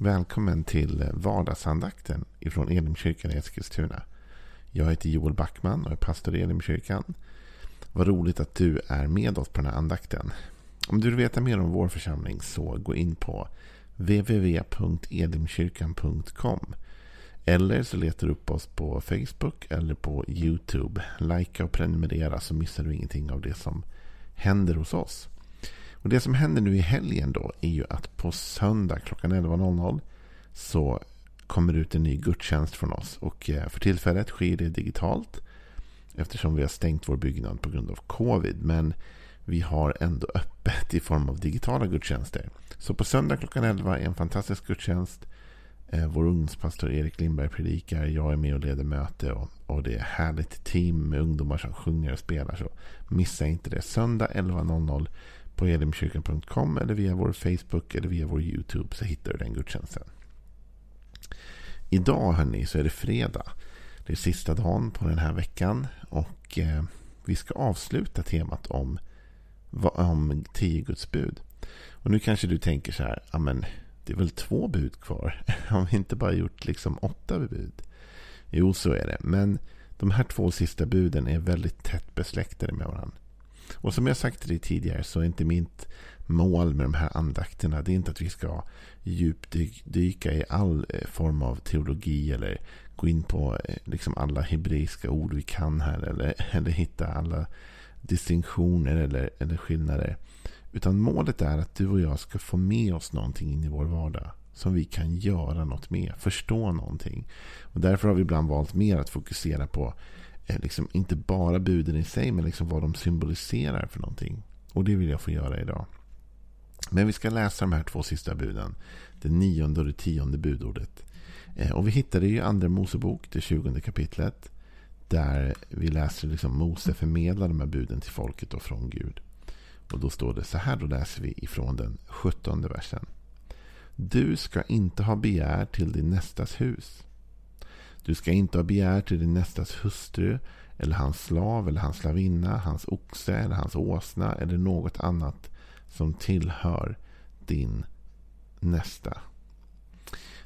Välkommen till vardagsandakten ifrån Elimkyrkan i Eskilstuna. Jag heter Joel Backman och är pastor i Elimkyrkan. Vad roligt att du är med oss på den här andakten. Om du vill veta mer om vår församling så gå in på www.elimkyrkan.com eller så letar du upp oss på Facebook eller på YouTube. Lika och prenumerera så missar du ingenting av det som händer hos oss. Och Det som händer nu i helgen då är ju att på söndag klockan 11.00 så kommer det ut en ny gudstjänst från oss. Och eh, för tillfället sker det digitalt eftersom vi har stängt vår byggnad på grund av covid. Men vi har ändå öppet i form av digitala gudstjänster. Så på söndag klockan 11 är en fantastisk gudstjänst. Eh, vår ungdomspastor Erik Lindberg predikar. Jag är med och leder möte. Och, och det är härligt team med ungdomar som sjunger och spelar. Så missa inte det. Söndag 11.00 på elimkyrkan.com eller via vår Facebook eller via vår YouTube så hittar du den gudstjänsten. Idag hörni så är det fredag. Det är sista dagen på den här veckan och eh, vi ska avsluta temat om, om tio Guds bud. Och nu kanske du tänker så här, ja men det är väl två bud kvar? Har vi inte bara gjort liksom åtta bud? Jo, så är det. Men de här två sista buden är väldigt tätt besläktade med varandra. Och som jag sagt till dig tidigare så är inte mitt mål med de här andakterna det är inte att vi ska djupdyka i all eh, form av teologi eller gå in på eh, liksom alla hebreiska ord vi kan här eller, eller hitta alla distinktioner eller, eller skillnader. Utan målet är att du och jag ska få med oss någonting in i vår vardag som vi kan göra något med, förstå någonting. Och därför har vi ibland valt mer att fokusera på liksom inte bara buden i sig, men liksom vad de symboliserar för någonting. Och det vill jag få göra idag. Men vi ska läsa de här två sista buden. Det nionde och det tionde budordet. Eh, och vi hittar det i Andra Mosebok, det tjugonde kapitlet. Där vi läser liksom Mose förmedlar de här buden till folket och från Gud. Och då står det så här, då läser vi ifrån den sjuttonde versen. Du ska inte ha begär till din nästas hus. Du ska inte ha begär till din nästas hustru eller hans slav eller hans slavinna, hans oxe eller hans åsna eller något annat som tillhör din nästa.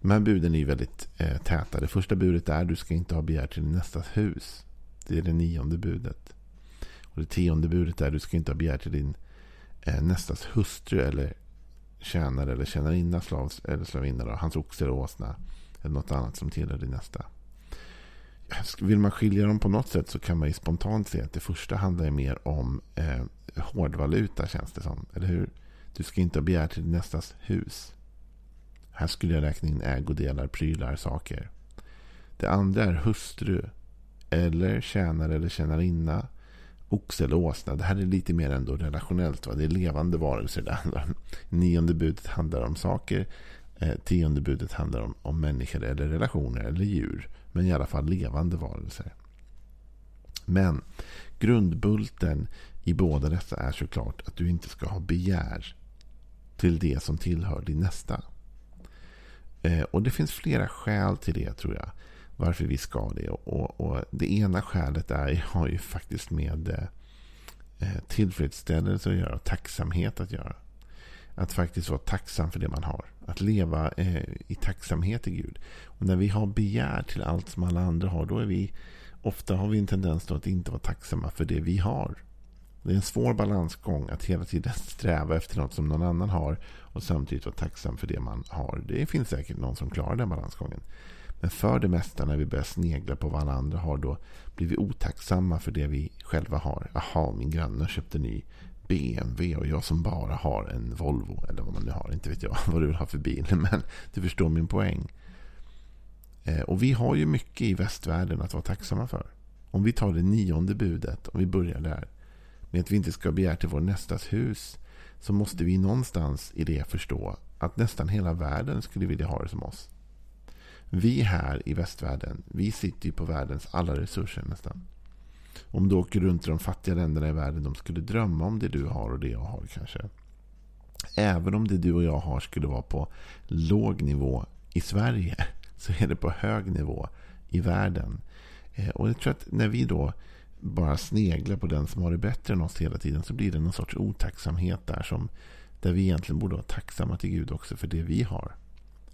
De här buden är väldigt eh, täta. Det första budet är du ska inte ha begär till din nästas hus. Det är det nionde budet. Och det tionde budet är du ska inte ha begär till din eh, nästas hustru eller tjänare eller tjänarinna, slav eller slavinna, hans oxe eller åsna eller något annat som tillhör din nästa. Vill man skilja dem på något sätt så kan man ju spontant se att det första handlar mer om eh, hårdvaluta känns det som. Eller hur? Du ska inte ha begärt till nästas hus. Här skulle jag räkna in ägodelar, prylar, saker. Det andra är hustru. Eller tjänare eller tjänarinna. Oxe eller åsna. Det här är lite mer ändå relationellt. Va? Det är levande varelser det handlar om. Nionde budet handlar om saker. Eh, tionde budet handlar om, om människor eller relationer eller djur. Men i alla fall levande varelser. Men grundbulten i båda dessa är såklart att du inte ska ha begär till det som tillhör din nästa. Eh, och det finns flera skäl till det tror jag. Varför vi ska det. Och, och det ena skälet är, har ju faktiskt med eh, tillfredsställelse att göra. Tacksamhet att göra. Att faktiskt vara tacksam för det man har. Att leva eh, i tacksamhet till Gud. Och när vi har begär till allt som alla andra har, då är vi ofta har vi en tendens att inte vara tacksamma för det vi har. Det är en svår balansgång att hela tiden sträva efter något som någon annan har och samtidigt vara tacksam för det man har. Det finns säkert någon som klarar den balansgången. Men för det mesta när vi börjar snegla på vad alla andra har då blir vi otacksamma för det vi själva har. Jaha, min granne köpte ny BMW och jag som bara har en Volvo. Eller vad man nu har. Inte vet jag vad du vill ha för bil. Men du förstår min poäng. Eh, och vi har ju mycket i västvärlden att vara tacksamma för. Om vi tar det nionde budet, om vi börjar där. Med att vi inte ska begära till vår nästas hus. Så måste vi någonstans i det förstå att nästan hela världen skulle vilja ha det som oss. Vi här i västvärlden, vi sitter ju på världens alla resurser nästan. Om du åker runt i de fattiga länderna i världen. De skulle drömma om det du har och det jag har kanske. Även om det du och jag har skulle vara på låg nivå i Sverige. Så är det på hög nivå i världen. Eh, och jag tror att när vi då bara sneglar på den som har det bättre än oss hela tiden. Så blir det någon sorts otacksamhet där. Som, där vi egentligen borde vara tacksamma till Gud också för det vi har.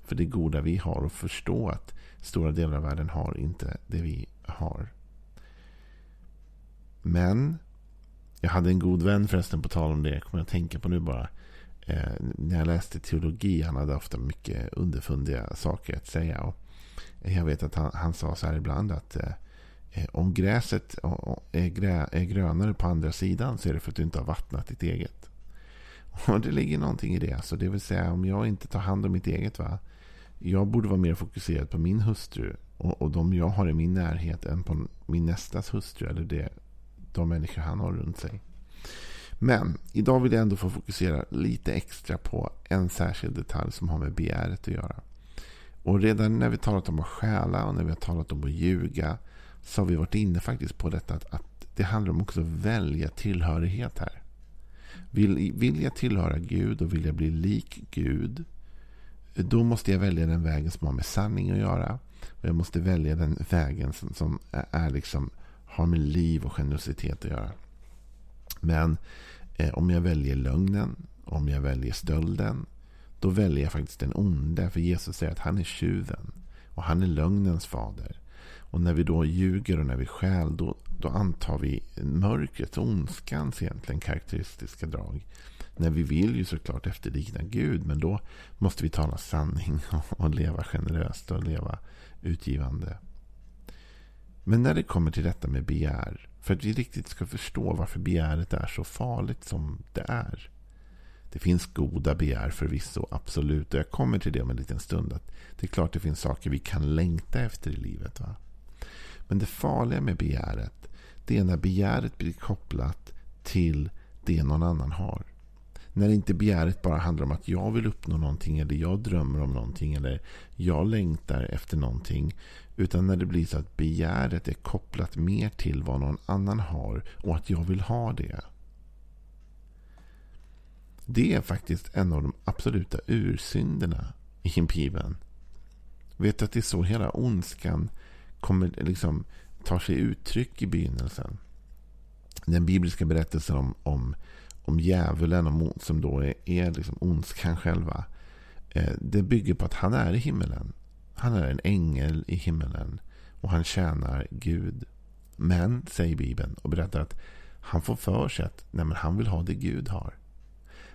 för det goda vi har och förstå att stora delar av världen har inte det vi har. Men jag hade en god vän förresten på tal om det. Jag kommer att tänka på nu bara. Eh, när jag läste teologi. Han hade ofta mycket underfundiga saker att säga. Och jag vet att han, han sa så här ibland att eh, eh om gräset är, grä, är grönare på andra sidan så är det för att du inte har vattnat ditt eget. Och det ligger någonting i det. Alltså, det vill säga om jag inte tar hand om mitt eget. va. Jag borde vara mer fokuserad på min hustru och, och de jag har i min närhet än på min nästas hustru. Eller det, de människor han har runt sig. Men idag vill jag ändå få fokusera lite extra på en särskild detalj som har med begäret att göra. Och redan när vi talat om att stjäla och när vi har talat om att ljuga så har vi varit inne faktiskt på detta att, att det handlar om också att välja tillhörighet här. Vill, vill jag tillhöra Gud och vill jag bli lik Gud då måste jag välja den vägen som har med sanning att göra. Och jag måste välja den vägen som, som är liksom har med liv och generositet att göra. Men eh, om jag väljer lögnen, om jag väljer stölden, då väljer jag faktiskt den onde. För Jesus säger att han är tjuven och han är lögnens fader. Och när vi då ljuger och när vi stjäl, då, då antar vi mörkrets, ondskans egentligen karaktäristiska drag. När vi vill ju såklart efterlikna Gud, men då måste vi tala sanning och, och leva generöst och leva utgivande. Men när det kommer till detta med begär, för att vi riktigt ska förstå varför begäret är så farligt som det är. Det finns goda begär förvisso, absolut. Och jag kommer till det om en liten stund. Att det är klart det finns saker vi kan längta efter i livet. Va? Men det farliga med begäret, det är när begäret blir kopplat till det någon annan har. När inte begäret bara handlar om att jag vill uppnå någonting eller jag drömmer om någonting eller jag längtar efter någonting. Utan när det blir så att begäret är kopplat mer till vad någon annan har och att jag vill ha det. Det är faktiskt en av de absoluta ursynderna i Bibeln. Vet du att det är så hela ondskan kommer, liksom, tar sig uttryck i begynnelsen? Den bibliska berättelsen om, om, om djävulen, som då är, är liksom ondskan själva. Eh, det bygger på att han är i himmelen. Han är en ängel i himmelen och han tjänar Gud. Men, säger Bibeln och berättar att han får för sig att nej, men han vill ha det Gud har.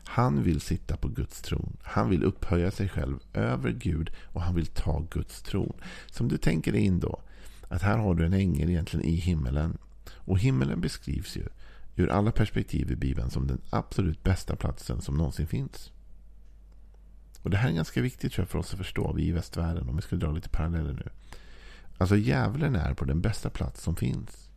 Han vill sitta på Guds tron. Han vill upphöja sig själv över Gud och han vill ta Guds tron. Som du tänker dig in då, att här har du en ängel egentligen i himmelen. Och himmelen beskrivs ju ur alla perspektiv i Bibeln som den absolut bästa platsen som någonsin finns. Och Det här är ganska viktigt tror jag, för oss att förstå, vi i västvärlden, om vi ska dra lite paralleller nu. Alltså djävulen är på den bästa plats som finns.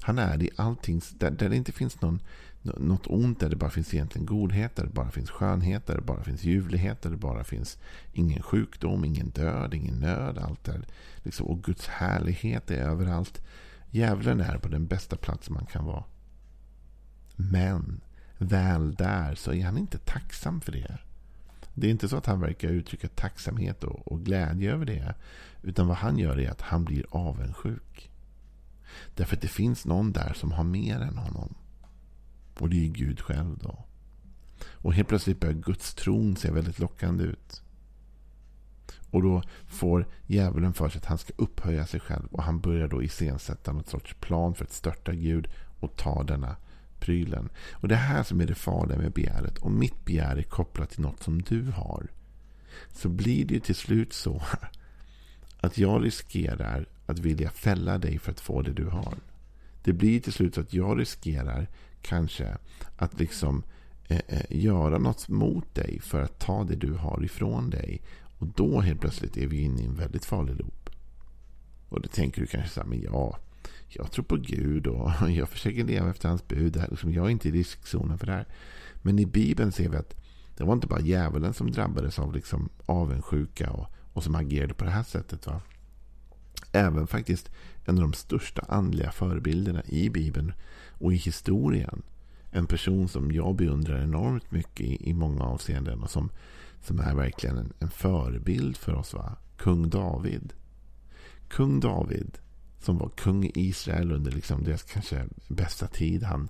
Han är i allting, där, där det inte finns någon, något ont, där det bara finns egentligen godhet, där det bara finns skönhet, där det bara finns ljuvlighet, där det bara finns ingen sjukdom, ingen död, ingen nöd. Allt där, liksom, och Guds härlighet är överallt. Djävulen är på den bästa plats man kan vara. Men väl där så är han inte tacksam för det. Det är inte så att han verkar uttrycka tacksamhet och, och glädje över det. Utan vad han gör är att han blir avundsjuk. Därför att det finns någon där som har mer än honom. Och det är Gud själv då. Och helt plötsligt börjar Guds tron se väldigt lockande ut. Och då får djävulen för sig att han ska upphöja sig själv. Och han börjar då iscensätta något sorts plan för att störta Gud och ta denna prylen. Och det här som är det farliga med begäret. Om mitt begär är kopplat till något som du har. Så blir det till slut så att jag riskerar att vilja fälla dig för att få det du har. Det blir till slut så att jag riskerar kanske att liksom eh, eh, göra något mot dig för att ta det du har ifrån dig. Och då helt plötsligt är vi inne i en väldigt farlig loop. Och då tänker du kanske så här, men ja, jag tror på Gud och jag försöker leva efter hans bud. Liksom, jag är inte i riskzonen för det här. Men i Bibeln ser vi att det var inte bara djävulen som drabbades av liksom avundsjuka och, och som agerade på det här sättet. Va? Även faktiskt en av de största andliga förebilderna i Bibeln och i historien. En person som jag beundrar enormt mycket i, i många avseenden och som, som är verkligen en, en förebild för oss. Va? Kung David. Kung David som var kung i Israel under liksom deras kanske bästa tid. Han,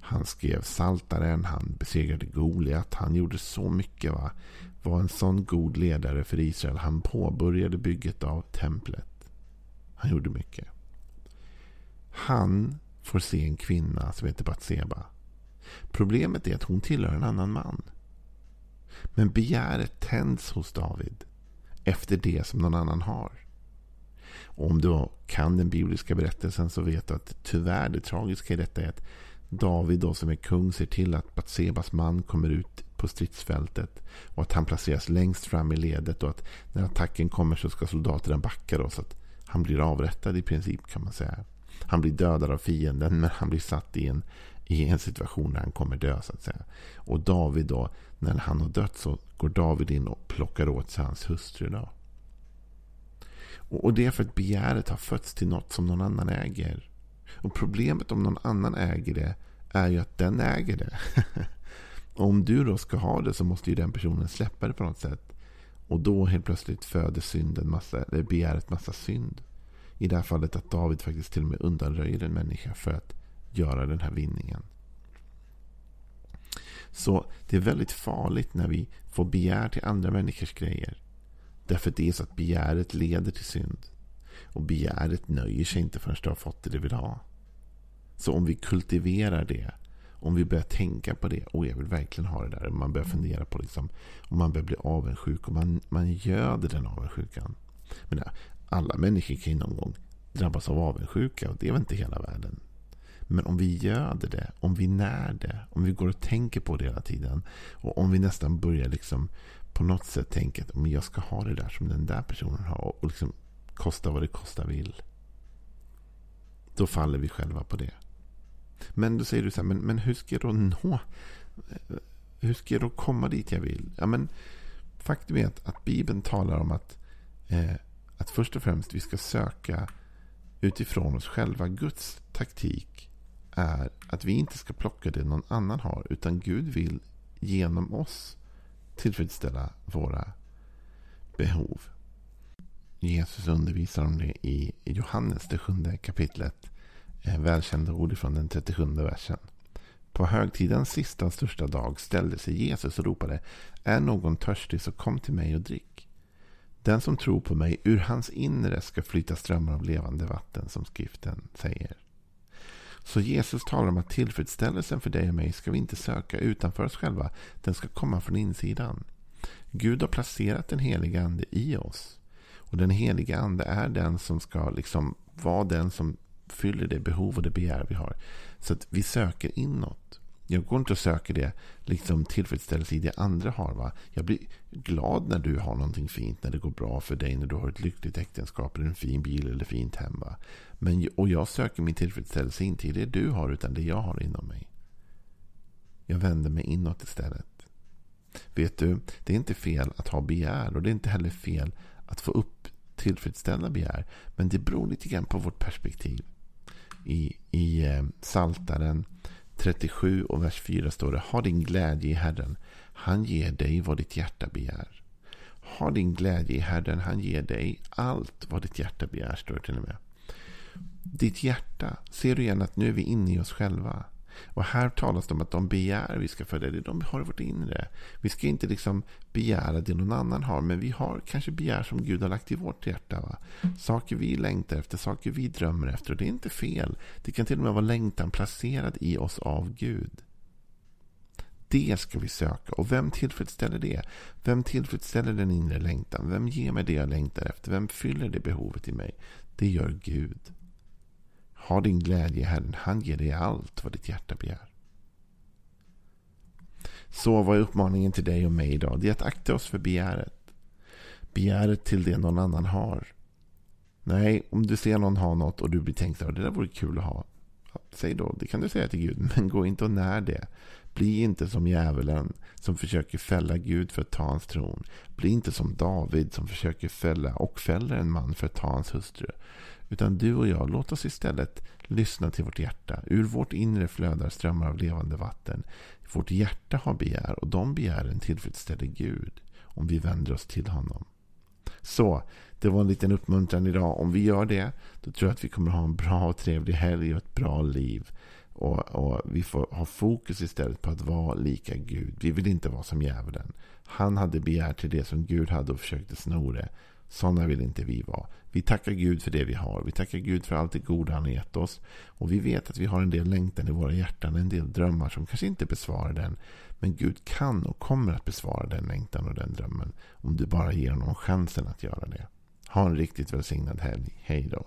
Han skrev Saltaren, han besegrade Goliat, han gjorde så mycket. va. Var en sån god ledare för Israel. Han påbörjade bygget av templet. Han gjorde mycket. Han får se en kvinna som heter Batseba. Problemet är att hon tillhör en annan man. Men begäret tänds hos David efter det som någon annan har. Om du kan den bibliska berättelsen så vet du att tyvärr det tragiska i detta är att David då som är kung ser till att Batsebas man kommer ut på stridsfältet och att han placeras längst fram i ledet och att när attacken kommer så ska soldaterna backa då så att han blir avrättad i princip kan man säga. Han blir dödad av fienden men han blir satt i en, i en situation där han kommer dö så att säga. Och David då, när han har dött så går David in och plockar åt sig hans hustru då. Och, och det är för att begäret har fötts till något som någon annan äger. Och problemet om någon annan äger det är ju att den äger det. om du då ska ha det så måste ju den personen släppa det på något sätt. Och då helt plötsligt föder synden massa, eller begäret massa synd. I det här fallet att David faktiskt till och med undanröjer en människa för att göra den här vinningen. Så det är väldigt farligt när vi får begär till andra människors grejer. Därför att det är så att begäret leder till synd. Och begäret nöjer sig inte förrän du har fått det du vill ha. Så om vi kultiverar det, om vi börjar tänka på det, och jag vill verkligen ha det där. Man börjar fundera på liksom, om man börjar bli avundsjuk och man, man göder den avundsjukan. Men alla människor kan ju någon gång drabbas av avundsjuka och det är väl inte hela världen. Men om vi göder det, om vi när det, om vi går och tänker på det hela tiden och om vi nästan börjar liksom på något sätt tänka att jag ska ha det där som den där personen har och liksom kosta vad det kosta vill. Då faller vi själva på det. Men då säger du så här, men, men hur ska jag då nå? Hur ska jag då komma dit jag vill? Ja, men faktum är att, att Bibeln talar om att, eh, att först och främst vi ska söka utifrån oss själva. Guds taktik är att vi inte ska plocka det någon annan har. Utan Gud vill genom oss tillfredsställa våra behov. Jesus undervisar om det i Johannes, det sjunde kapitlet. Eh, välkända ord från den 37 versen. På högtidens sista och största dag ställde sig Jesus och ropade Är någon törstig så kom till mig och drick. Den som tror på mig, ur hans inre ska flyta strömmar av levande vatten som skriften säger. Så Jesus talar om att tillfredsställelsen för dig och mig ska vi inte söka utanför oss själva. Den ska komma från insidan. Gud har placerat den heliga ande i oss. Och den heliga ande är den som ska liksom vara den som fyller det behov och det begär vi har. Så att vi söker inåt. Jag går inte och söker det liksom tillfredsställelse i det andra har. Va? Jag blir glad när du har någonting fint, när det går bra för dig, när du har ett lyckligt äktenskap, eller en fin bil eller fint hem. Va? Men, och jag söker min tillfredsställelse inte i det du har, utan det jag har inom mig. Jag vänder mig inåt istället. Vet du, det är inte fel att ha begär och det är inte heller fel att få upp tillfredsställda begär. Men det beror lite grann på vårt perspektiv. I, i eh, Saltaren 37 och vers 4 står det. Ha din glädje i Herren. Han ger dig vad ditt hjärta begär. Ha din glädje i Herren. Han ger dig allt vad ditt hjärta begär. Står det till och med. Ditt hjärta. Ser du igen att nu är vi inne i oss själva. Och här talas det om att de begär vi ska följa det de har i vårt inre. Vi ska inte liksom begära det någon annan har. Men vi har kanske begär som Gud har lagt i vårt hjärta. Va? Saker vi längtar efter, saker vi drömmer efter. Och det är inte fel. Det kan till och med vara längtan placerad i oss av Gud. Det ska vi söka. Och vem tillfredsställer det? Vem tillfredsställer den inre längtan? Vem ger mig det jag längtar efter? Vem fyller det behovet i mig? Det gör Gud. Ha din glädje i Herren. Han ger dig allt vad ditt hjärta begär. Så vad är uppmaningen till dig och mig idag? Det är att akta oss för begäret. Begäret till det någon annan har. Nej, om du ser någon ha något och du blir tänkt att det där vore kul att ha. Säg då, det kan du säga till Gud, men gå inte och när det. Bli inte som djävulen som försöker fälla Gud för att ta hans tron. Bli inte som David som försöker fälla och fäller en man för att ta hans hustru. Utan du och jag, låt oss istället lyssna till vårt hjärta. Ur vårt inre flödar strömmar av levande vatten. Vårt hjärta har begär och de begären tillfredsställer Gud om vi vänder oss till honom. Så, det var en liten uppmuntran idag. Om vi gör det, då tror jag att vi kommer ha en bra och trevlig helg och ett bra liv. Och, och, Vi får ha fokus istället på att vara lika Gud. Vi vill inte vara som djävulen. Han hade begärt till det som Gud hade och försökte sno det. Sådana vill inte vi vara. Vi tackar Gud för det vi har. Vi tackar Gud för allt det goda han har gett oss. Och vi vet att vi har en del längtan i våra hjärtan. En del drömmar som kanske inte besvarar den. Men Gud kan och kommer att besvara den längtan och den drömmen. Om du bara ger honom chansen att göra det. Ha en riktigt välsignad helg. Hej då.